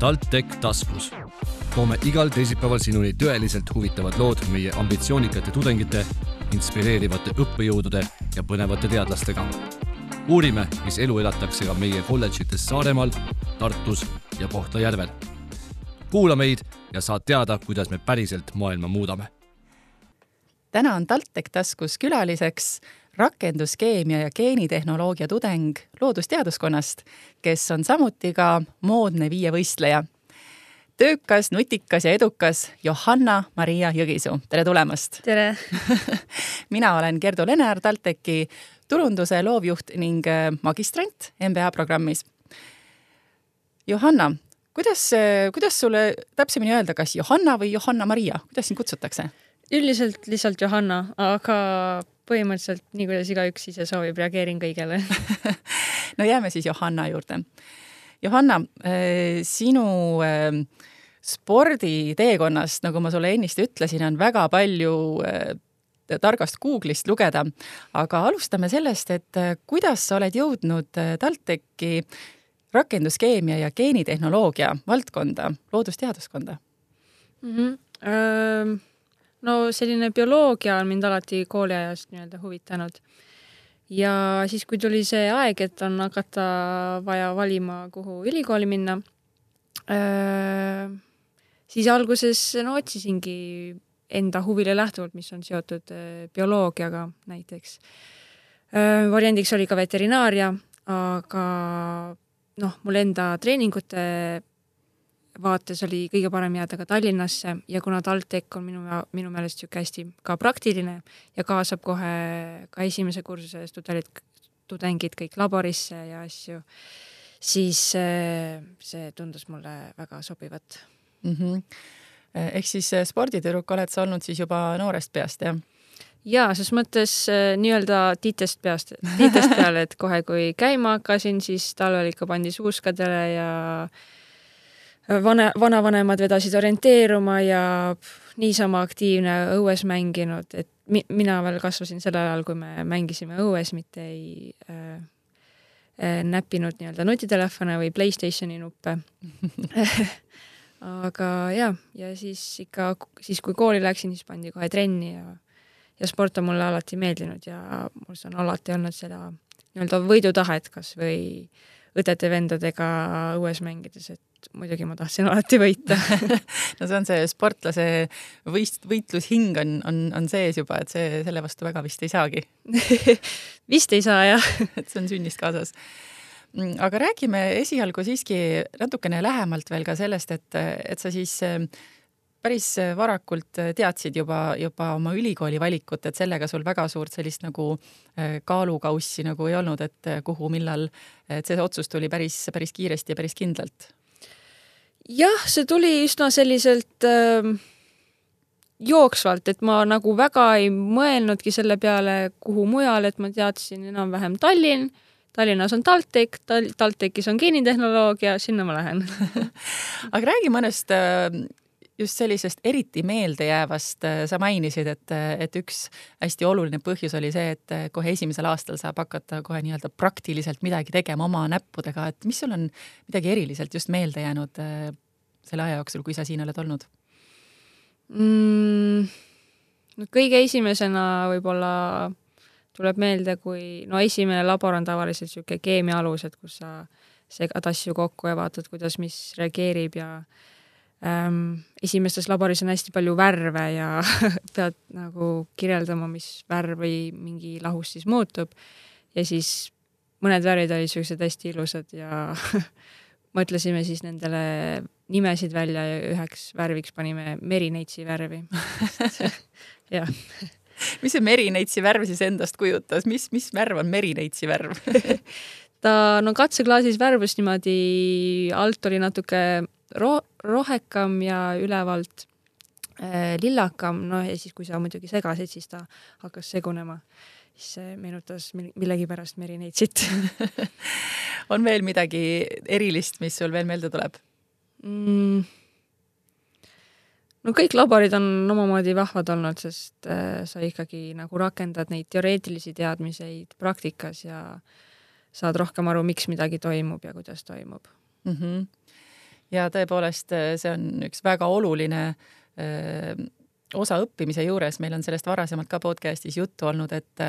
TalTech taskus. toome igal teisipäeval sinuni tõeliselt huvitavad lood meie ambitsioonikate tudengite, inspireerivate õppejõudude ja põnevate teadlastega. uurime, mis elu elatakse ka meie kolledžites Saaremaal, Tartus ja Kohtla-Järvel. kuula meid ja saad teada, kuidas me päriselt maailma muudame. täna on TalTech taskus külaliseks rakenduskeemia ja geenitehnoloogia tudeng loodusteaduskonnast, kes on samuti ka moodne viievõistleja. töökas, nutikas ja edukas Johanna-Maria Jõgisuu, tere tulemast! tere mina olen Gerdu Lener, TalTechi turunduse loovjuht ning äh, magistrant MBA programmis. Johanna, kuidas, äh, kuidas sulle täpsemini öelda, kas Johanna või Johanna-Maria, kuidas sind kutsutakse? Üldiselt lihtsalt Johanna, aga põhimõtteliselt nii, kuidas igaüks ise soovib, reageerin kõigele no jääme siis Johanna juurde. Johanna, eh, sinu eh, sporditeekonnast, nagu ma sulle ennist ütlesin, on väga palju eh, targast Google'ist lugeda, aga alustame sellest, et kuidas sa oled jõudnud TalTechi rakenduskeemia ja geenitehnoloogia valdkonda, loodusteaduskonda mm? -hmm no selline bioloogia on mind alati kooliajast nii-öelda huvitanud. ja siis, kui tuli see aeg, et on hakata vaja valima, kuhu ülikooli minna, siis alguses no otsisingi enda huvile lähtuvalt, mis on seotud bioloogiaga näiteks. variandiks oli ka veterinaaria, aga noh, mul enda treeningute vaates oli kõige parem jääda ka Tallinnasse ja kuna TalTech on minu, minu meelest niisugune hästi ka praktiline ja kaasab kohe ka esimese kursuse tudengid, tudengid kõik laborisse ja asju, siis see, see tundus mulle väga sobivat mm. -hmm. ehk siis eh, sporditüdruk oled sa olnud siis juba noorest peast, jah? jaa, ses mõttes nii-öelda tiitest peast, tiitest peale, et kohe, kui käima hakkasin, siis talvel ikka pandi suuskadele ja äh, vana, vanavanemad vedasid orienteeruma ja niisama aktiivne õues mänginud, et mi, mina veel kasvasin sellel ajal, kui me mängisime õues, mitte ei äh, äh, näppinud nii-öelda nutitelefone või Playstationi nuppe. Aga jah, ja siis ikka, siis kui kooli läksin, siis pandi kohe trenni ja ja sport on mulle alati meeldinud ja mul on alati olnud seda nii-öelda võidutahet kas või õdede-vendadega õues mängides, et muidugi ma tahtsin alati võita. No see on see sportlase võist-, võitlushing on, on, on sees juba, et see, selle vastu väga vist ei saagi. Vist ei saa, jah. Et see on sünnist kaasas. Mm, aga räägime esialgu siiski natukene lähemalt veel ka sellest, et, et sa siis äh, päris varakult teadsid juba, juba oma ülikooli valikut, et sellega sul väga suurt sellist nagu äh, kaalukaussi nagu ei olnud, et kuhu, millal, et see otsus tuli päris, päris kiiresti ja päris kindlalt jah, see tuli üsna selliselt äh, jooksvalt, et ma nagu väga ei mõelnudki selle peale, kuhu mujale, et ma teadsin enam-vähem Tallinn, Tallinnas on TalTech, Tal-, TalTechis on geenitehnoloogia, sinna ma lähen. Aga räägi mõnest ähm, just sellisest eriti meeldejäävast, äh, sa mainisid, et, et üks hästi oluline põhjus oli see, et kohe esimesel aastal saab hakata kohe nii-öelda praktiliselt midagi tegema oma näppudega, et mis sul on midagi eriliselt just meelde jäänud äh, selle aja jooksul, kui sa siin oled olnud mm,? no kõige esimesena võib-olla tuleb meelde, kui no esimene labor on tavaliselt niisugune keemia alused, kus sa segad asju kokku ja vaatad, kuidas mis reageerib ja äh, ähm, esimestes laboris on hästi palju värve ja pead nagu kirjeldama, mis värv või mingi lahus siis muutub. ja siis mõned värvid olid siuksed hästi ilusad ja mõtlesime siis nendele nimesid välja ja üheks värviks panime merineitsi värvi jah. mis see merineitsi värv siis endast kujutas, mis, mis värv on merineitsi värv ta no katseklaasis värvus niimoodi, alt oli natuke ro-, rohekam ja ülevalt äh, lillakam, noh ja siis, kui sa muidugi segasid, siis ta hakkas segunema. siis see meenutas millegipärast merineitsit on veel midagi erilist, mis sul veel meelde tuleb mm.? no kõik laborid on omamoodi vahvad olnud, sest äh, sa ikkagi nagu rakendad neid teoreetilisi teadmiseid praktikas ja saad rohkem aru, miks midagi toimub ja kuidas toimub mm. -hmm ja tõepoolest, see on üks väga oluline öö, osa õppimise juures, meil on sellest varasemalt ka podcast'is juttu olnud, et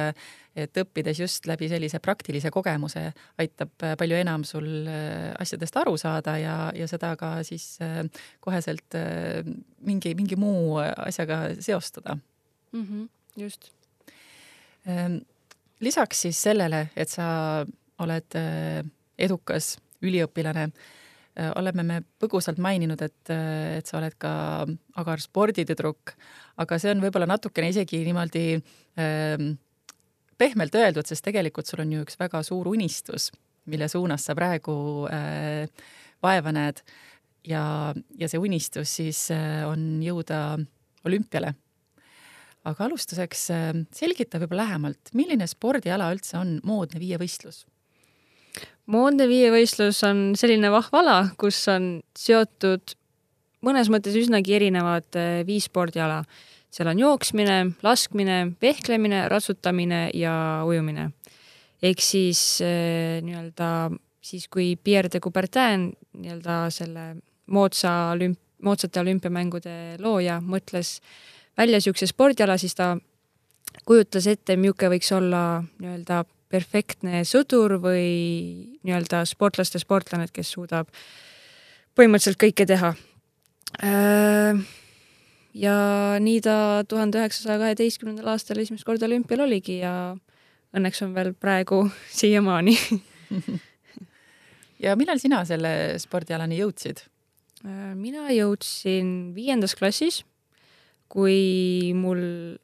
et õppides just läbi sellise praktilise kogemuse aitab palju enam sul asjadest aru saada ja, ja seda ka siis koheselt mingi, mingi muu asjaga seostada mm. -hmm, just. lisaks siis sellele, et sa oled edukas üliõpilane Äh, oleme me põgusalt maininud, et, äh, et sa oled ka agar sporditüdruk, aga see on võib-olla natukene isegi niimoodi äh, pehmelt öeldud, sest tegelikult sul on ju üks väga suur unistus, mille suunas sa praegu äh, vaeva näed. ja, ja see unistus siis äh, on jõuda olümpiale. aga alustuseks äh, selgita võib-olla lähemalt, milline spordiala üldse on moodne viievõistlus moodne viievõistlus on selline vahva ala, kus on seotud mõnes mõttes üsnagi erinevad eh, viis spordiala. seal on jooksmine, laskmine, vehklemine, ratsutamine ja ujumine. ehk siis eh, nii-öelda siis, kui Pierre de Coubertin, nii-öelda selle moodsa olümp-, moodsate olümpiamängude looja, mõtles välja niisuguse spordiala, siis ta kujutas ette, milline võiks olla nii-öelda perfektne sõdur või nii-öelda sportlaste sportlane, kes suudab põhimõtteliselt kõike teha. Äh, ja nii ta tuhande üheksasaja kaheteistkümnendal aastal esimest korda olümpial oligi ja õnneks on veel praegu siiamaani ja millal sina selle spordialani jõudsid? Äh, mina jõudsin viiendas klassis, kui mul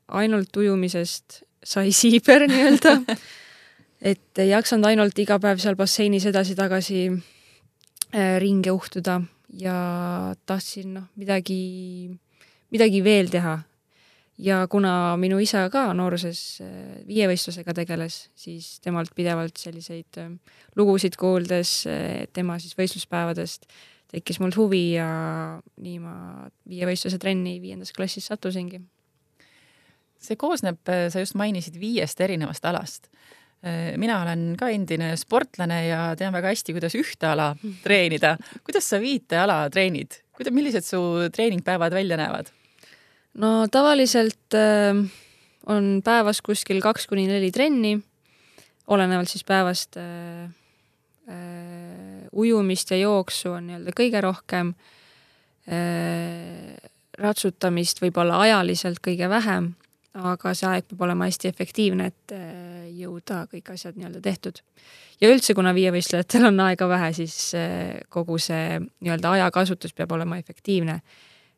ainult ujumisest sai siiber nii-öelda et ei jaksanud ainult iga päev seal basseinis edasi-tagasi äh, ringe uhtuda ja tahtsin noh, midagi, midagi veel teha. ja kuna minu isa ka nooruses äh, viievõistlusega tegeles, siis temalt pidevalt selliseid äh, lugusid kuuldes tema siis võistluspäevadest tekkis mul huvi ja nii ma viievõistluse trenni viiendas klassis sattusingi. see koosneb, sa just mainisid viiest erinevast alast mina olen ka endine sportlane ja tean väga hästi, kuidas ühte ala treenida. kuidas sa viite ala treenid, kuidas, millised su treeningpäevad välja näevad? no tavaliselt äh, on päevas kuskil kaks kuni neli trenni, olenevalt siis päevast äh, äh, ujumist ja jooksu on nii-öelda kõige rohkem äh,, ratsutamist võib-olla ajaliselt kõige vähem aga see aeg peab olema hästi efektiivne, et äh, jõuda kõik asjad nii-öelda tehtud. ja üldse, kuna viievõistlejatel on aega vähe, siis äh, kogu see nii-öelda ajakasutus peab olema efektiivne.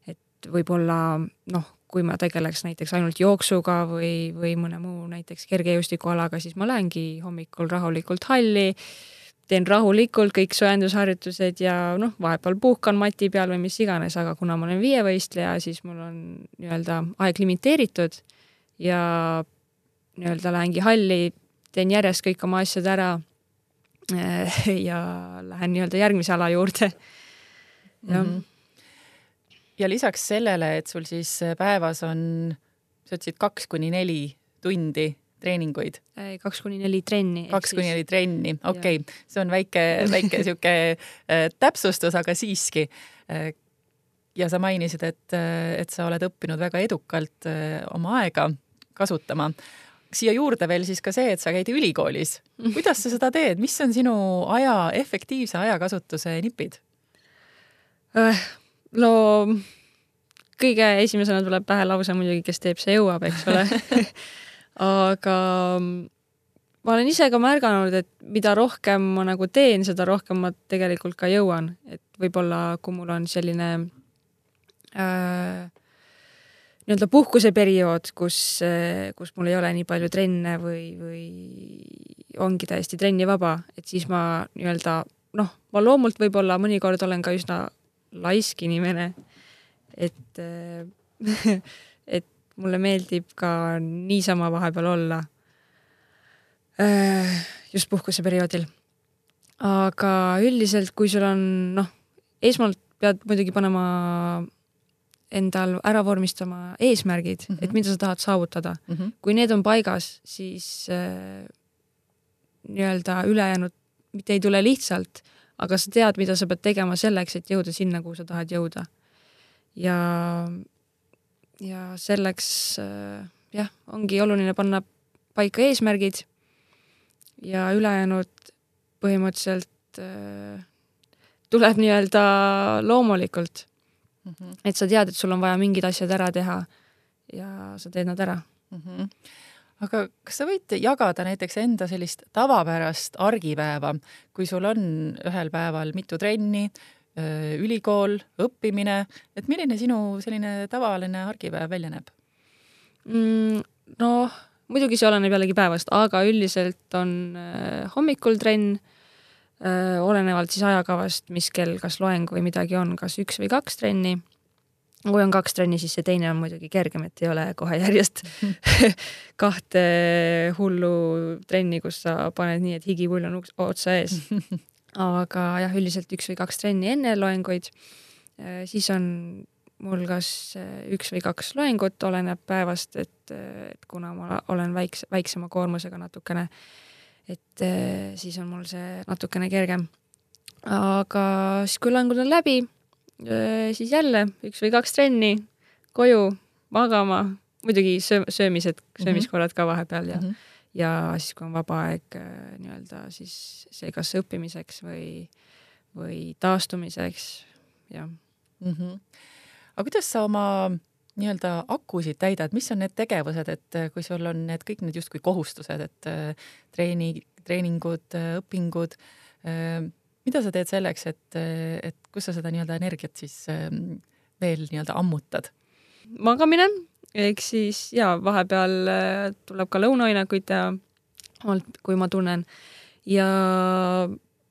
et võib-olla noh, kui ma tegeleks näiteks ainult jooksuga või, või mõne muu näiteks kergejõustikualaga, siis ma lähengi hommikul rahulikult halli, teen rahulikult kõik soojendusharjutused ja noh, vahepeal puhkan mati peal või mis iganes, aga kuna ma olen viievõistleja, siis mul on nii-öelda aeg limiteeritud ja nii-öelda lähengi halli, teen järjest kõik oma asjad ära ja lähen nii-öelda järgmise ala juurde. jah mm. -hmm. ja lisaks sellele, et sul siis päevas on, sa ütlesid kaks kuni neli tundi treeninguid? kaks kuni neli trenni. kaks kuni neli trenni, okei okay., see on väike, väike sihuke äh, täpsustus, aga siiski äh, ja sa mainisid, et, et sa oled õppinud väga edukalt oma aega kasutama. siia juurde veel siis ka see, et sa käid ülikoolis. kuidas sa seda teed, mis on sinu aja, efektiivse ajakasutuse nipid? Äh, no kõige esimesena tuleb pähe lause muidugi, kes teeb, see jõuab, eks ole aga ma olen ise ka märganud, et mida rohkem ma nagu teen, seda rohkem ma tegelikult ka jõuan, et võib-olla kui mul on selline äh, nii-öelda puhkuseperiood, kus, kus mul ei ole nii palju trenne või, või ongi täiesti trennivaba, et siis ma nii-öelda noh, ma loomult võib-olla mõnikord olen ka üsna laisk inimene, et et mulle meeldib ka niisama vahepeal olla just puhkuseperioodil. aga üldiselt, kui sul on noh, esmalt pead muidugi panema endal ära vormistama eesmärgid mm, -hmm. et mida sa tahad saavutada mm. -hmm. kui need on paigas, siis äh, nii-öelda ülejäänud mitte ei tule lihtsalt, aga sa tead, mida sa pead tegema selleks, et jõuda sinna, kuhu sa tahad jõuda. ja, ja selleks äh, jah, ongi oluline panna paika eesmärgid ja ülejäänud põhimõtteliselt äh, tuleb nii-öelda loomulikult mm. -hmm. et sa tead, et sul on vaja mingid asjad ära teha ja sa teed nad ära mm. -hmm aga kas sa võid jagada näiteks enda sellist tavapärast argipäeva, kui sul on ühel päeval mitu trenni, ülikool, õppimine, et milline sinu selline tavaline argipäev välja näeb mm,? noh, muidugi see oleneb jällegi päevast, aga üldiselt on hommikul trenn olenevalt siis ajakavast, mis kell kas loeng või midagi on, kas üks või kaks trenni. kui on kaks trenni, siis see teine on muidugi kergem, et ei ole kohe järjest kahte hullu trenni, kus sa paned nii, et higipull on otsa ees. aga jah, üldiselt üks või kaks trenni enne loenguid. siis on mul kas üks või kaks loengut, oleneb päevast, et, et kuna ma olen väikse, väiksema koormusega natukene et eh, siis on mul see natukene kergem. aga siis, kui loengud on läbi, eh, siis jälle üks või kaks trenni, koju, magama, muidugi söö-, söömised, mhm. söömiskorrad ka vahepeal ja mm, -hmm. ja siis, kui on vaba aeg eh, nii-öelda siis see kas õppimiseks või, või taastumiseks, jah mm. -hmm. aga kuidas sa oma nii-öelda akusid täidad, mis on need tegevused, et äh, kui sul on need kõik need justkui kohustused, et äh, treeni, treeningud, äh, õpingud, mida sa teed selleks, et, et kus sa seda nii-öelda energiat siis veel nii-öelda ammutad? magamine, ehk siis ja vahepeal tuleb ka lõunaainakuid teha, kui ma tunnen ja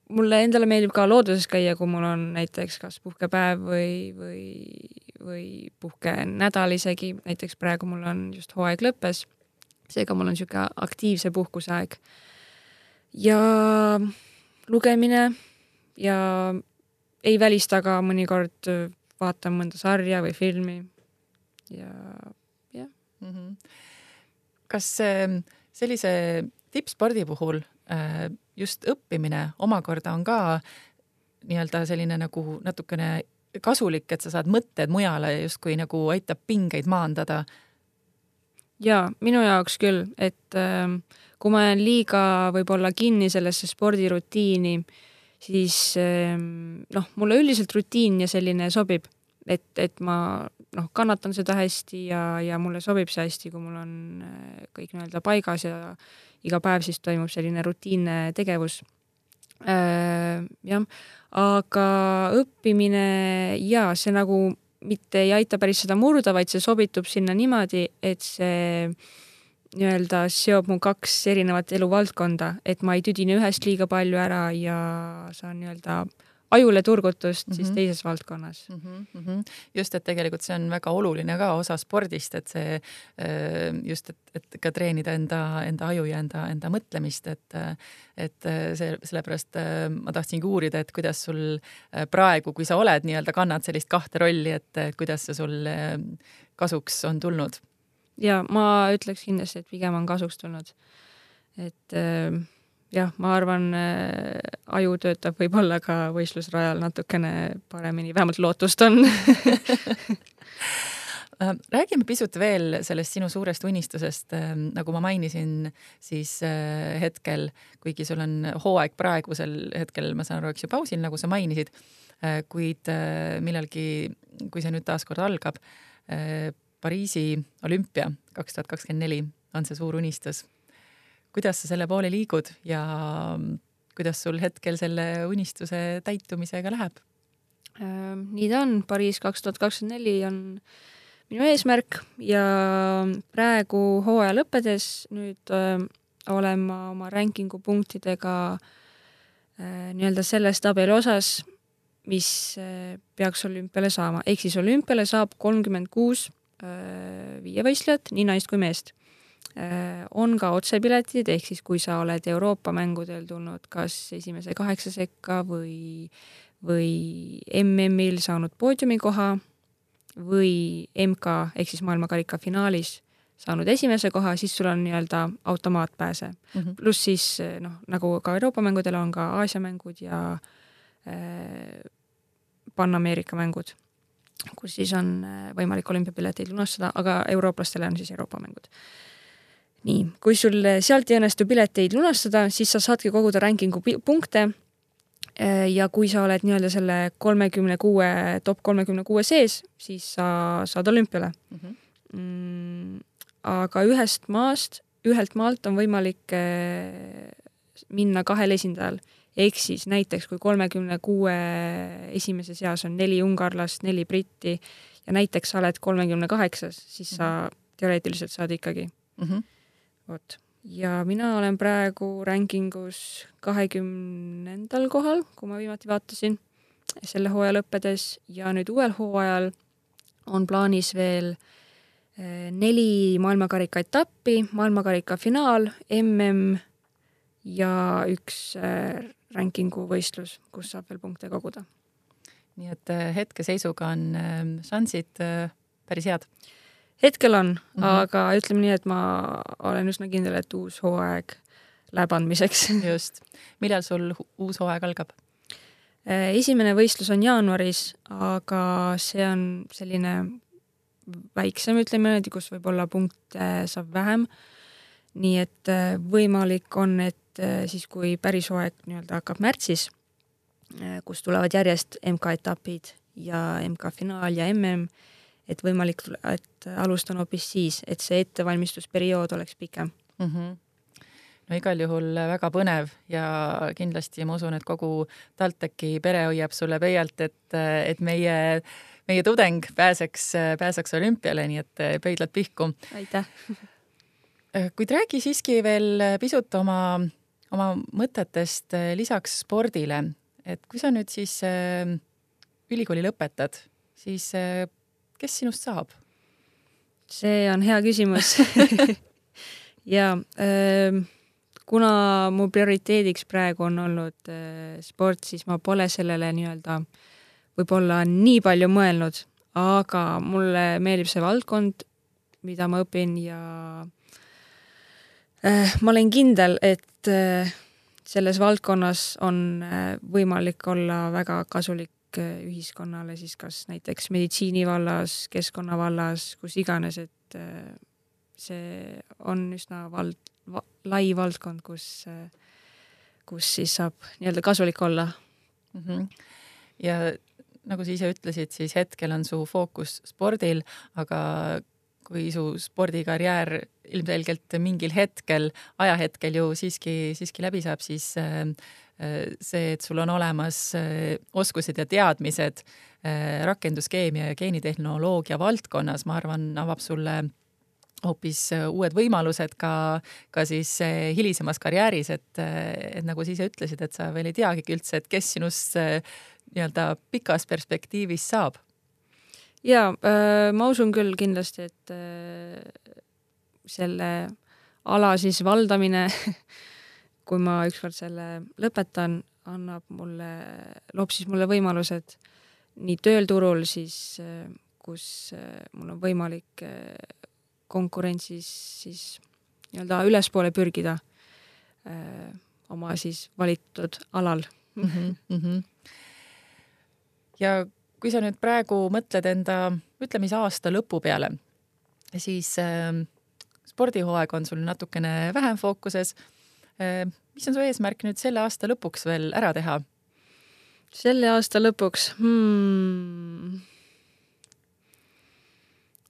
mulle endale meeldib ka looduses käia, kui mul on näiteks kas puhkepäev või, või, või puhkenädal isegi, näiteks praegu mul on just hooaeg lõppes, seega mul on niisugune aktiivse puhkuseaeg. ja lugemine ja ei välista ka mõnikord vaatan mõnda sarja või filmi ja jah mm. -hmm. kas sellise tippspordi puhul äh, just õppimine omakorda on ka nii-öelda selline nagu natukene kasulik, et sa saad mõtted mujale justkui nagu aitab pingeid maandada. jaa, minu jaoks küll, et äh, kui ma jään liiga võib-olla kinni sellesse spordirutiini, siis äh, noh, mulle üldiselt rutiin ja selline sobib, et, et ma noh, kannatan seda hästi ja, ja mulle sobib see hästi, kui mul on äh, kõik nii-öelda paigas ja iga päev siis toimub selline rutiinne tegevus. Äh, jah, aga õppimine ja see nagu mitte ei aita päris seda murda, vaid see sobitub sinna niimoodi, et see nii-öelda seob mu kaks erinevat eluvaldkonda, et ma ei tüdine ühest liiga palju ära ja saan nii-öelda äh, ajule turgutust mm -hmm. siis mhm. teises valdkonnas mm. -hmm. just, et tegelikult see on väga oluline ka osa spordist, et see äh, just, et, et ka treenida enda, enda aju ja enda, enda mõtlemist, et et see, sellepärast äh, ma tahtsingi uurida, et kuidas sul äh, praegu, kui sa oled nii-öelda, kannad sellist kahte rolli, et kuidas see sul kasuks on tulnud? ja ma ütleks kindlasti, et pigem on kasuks tulnud. et äh, jah, ma arvan, äh, aju töötab võib-olla ka võistlusrajal natukene paremini, vähemalt lootust on. Äh, räägime pisut veel sellest sinu suurest unistusest, ähm, nagu ma mainisin, siis äh, hetkel, kuigi sul on hooaeg praegusel hetkel, ma saan aru, eks ju, pausil, nagu sa mainisid, kuid millalgi, kui see nüüd taaskord algab, Pariisi olümpia kaks tuhat kakskümmend neli on see suur unistus kuidas sa selle poole liigud ja kuidas sul hetkel selle unistuse täitumisega läheb? Ehm, nii ta on, Pariis kaks tuhat kakskümmend neli on minu eesmärk ja praegu hooaja lõppedes nüüd öö, ehm, olen ma oma rankingu punktidega öö, nii-öelda selles tabeli osas, mis öö, peaks olümpiale saama, ehk siis olümpiale saab kolmkümmend kuus viievõistlejat, nii naist kui meest on ka otsepiletid, ehk siis kui sa oled Euroopa mängudel tulnud kas esimese kaheksa sekka või, või MM-il saanud poodiumikoha või MK ehk siis maailmakarika finaalis saanud esimese koha, siis sul on nii-öelda automaatpääse. Mm -hmm.. pluss siis noh, nagu ka Euroopa mängudel on ka Aasia mängud ja Pan-Ameerika mängud, kus siis on võimalik olümpiapileteid lunastada, aga eurooplastele on siis Euroopa mängud nii, kui sul sealt ei õnnestu pileteid lunastada, siis sa saadki koguda rankingu punkte. Äh, ja kui sa oled nii-öelda selle kolmekümne kuue, top kolmekümne kuue sees, siis sa saad olümpiale mm. -hmm. Mm, aga ühest maast, ühelt maalt on võimalik äh, minna kahel esindajal. ehk siis näiteks kui kolmekümne kuue esimese seas on neli ungarlast, neli britti ja näiteks sa oled kolmekümne kaheksas, siis sa mhm. teoreetiliselt saad ikkagi mm. -hmm vot, ja mina olen praegu rankingus kahekümnendal kohal, kui ma viimati vaatasin, selle hooaja lõppedes. Ja nüüd uuel hooajal on plaanis veel eh, neli maailmakarika etappi, maailmakarika finaal, mm ja üks eh, rankingu võistlus, kus saab veel punkte koguda. nii et eh, hetkeseisuga on šansid päris head hetkel on mm, -hmm. aga ütleme nii, et ma olen üsna kindel, et uus hooaeg läheb andmiseks. just. millal sul uus hooaeg algab? Äh, esimene võistlus on jaanuaris, aga see on selline väiksem, ütleme niimoodi, kus võib-olla punkte saab vähem. nii et äh, võimalik on, et äh, siis, kui päris hooaeg nii-öelda hakkab märtsis, kus tulevad järjest MK-etapid ja MK-finaal ja mm, et võimalik, et alustan hoopis siis, et see ettevalmistusperiood oleks pikem mm. -hmm no igal juhul väga põnev ja kindlasti ma usun, et kogu TalTechi pere hoiab sulle pöialt, et, et meie, meie tudeng pääseks, pääseks olümpiale, nii et pöidlad pihku. aitäh! kuid räägi siiski veel pisut oma, oma mõtetest lisaks spordile, et kui sa nüüd siis äh, ülikooli lõpetad, siis äh, kes sinust saab? see on hea küsimus ja äh, kuna mu prioriteediks praegu on olnud äh, sport, siis ma pole sellele nii-öelda võib-olla nii palju mõelnud, aga mulle meeldib see valdkond, mida ma õpin ja äh, ma olen kindel, et äh, selles valdkonnas on äh, võimalik olla väga kasulik Äh, ühiskonnale siis kas näiteks meditsiini vallas, keskkonna vallas, kus iganes, et äh, see on üsna vald va,, lai valdkond, kus, äh, kus siis saab nii-öelda kasulik olla mm. -hmm. ja nagu sa ise ütlesid, siis hetkel on su fookus spordil, aga kui su spordikarjäär ilmselgelt mingil hetkel, ajahetkel ju siiski, siiski läbi saab, siis äh, see, et sul on olemas äh, oskused ja teadmised äh, rakenduskeemia ja geenitehnoloogia valdkonnas, ma arvan, avab sulle hoopis äh, uued võimalused ka, ka siis hilisemas karjääris, et, et nagu sa ise ütlesid, et sa veel ei teagi üldse, et kes sinust nii-öelda pikas perspektiivis saab. ja ma usun küll kindlasti, et selle ala siis valdamine kui ma ükskord selle lõpetan, annab mulle, loob siis mulle võimalused nii tööturul siis, kus mul on võimalik konkurentsis siis nii-öelda ülespoole pürgida öö, oma siis valitud alal mm. -hmm, mm -hmm. ja kui sa nüüd praegu mõtled enda, ütleme siis aasta lõpu peale, siis äh, spordihooaeg on sul natukene vähem fookuses mis on su eesmärk nüüd selle aasta lõpuks veel ära teha? selle aasta lõpuks hmm.?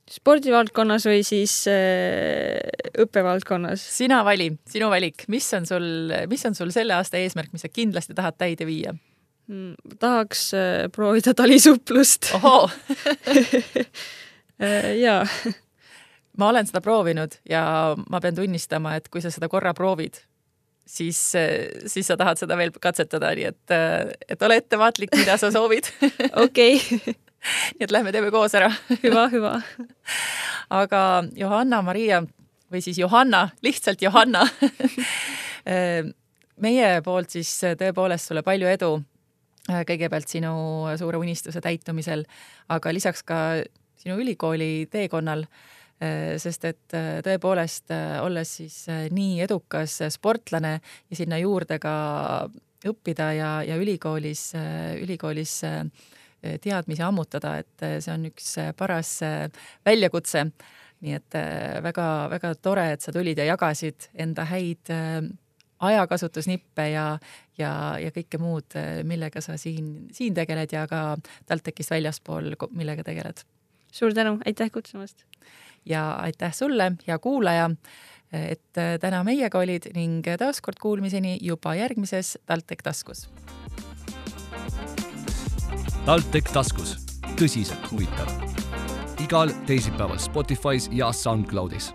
spordivaldkonnas või siis äh, õppevaldkonnas? sina vali, sinu valik, mis on sul, mis on sul selle aasta eesmärk, mis sa kindlasti tahad täide viia hmm,? tahaks äh, proovida talisuplust. äh, jaa ma olen seda proovinud ja ma pean tunnistama, et kui sa seda korra proovid, siis, siis sa tahad seda veel katsetada, nii et, et ole ettevaatlik, mida sa soovid. okei. nii et lähme teeme koos ära. hüva, hüva. aga Johanna-Maria või siis Johanna, lihtsalt Johanna meie poolt siis tõepoolest sulle palju edu kõigepealt sinu suure unistuse täitumisel, aga lisaks ka sinu ülikooli teekonnal sest et äh, tõepoolest, äh, olles siis nii edukas sportlane ja sinna juurde ka õppida ja, ja ülikoolis, ülikoolis teadmisi ammutada, et see on üks paras väljakutse. nii et väga-väga tore, et sa tulid ja jagasid enda häid ajakasutusnippe ja, ja, ja kõike muud, millega sa siin, siin tegeled ja ka TalTechist väljaspool, millega tegeled. suur tänu, aitäh kutsumast! Ja aitäh sulle, hea kuulaja, et täna meiega olid ning taaskord kuulmiseni juba järgmises TalTech taskus. TalTech taskus, tõsiselt huvitav. igal teisipäeval Spotify's ja SoundCloudis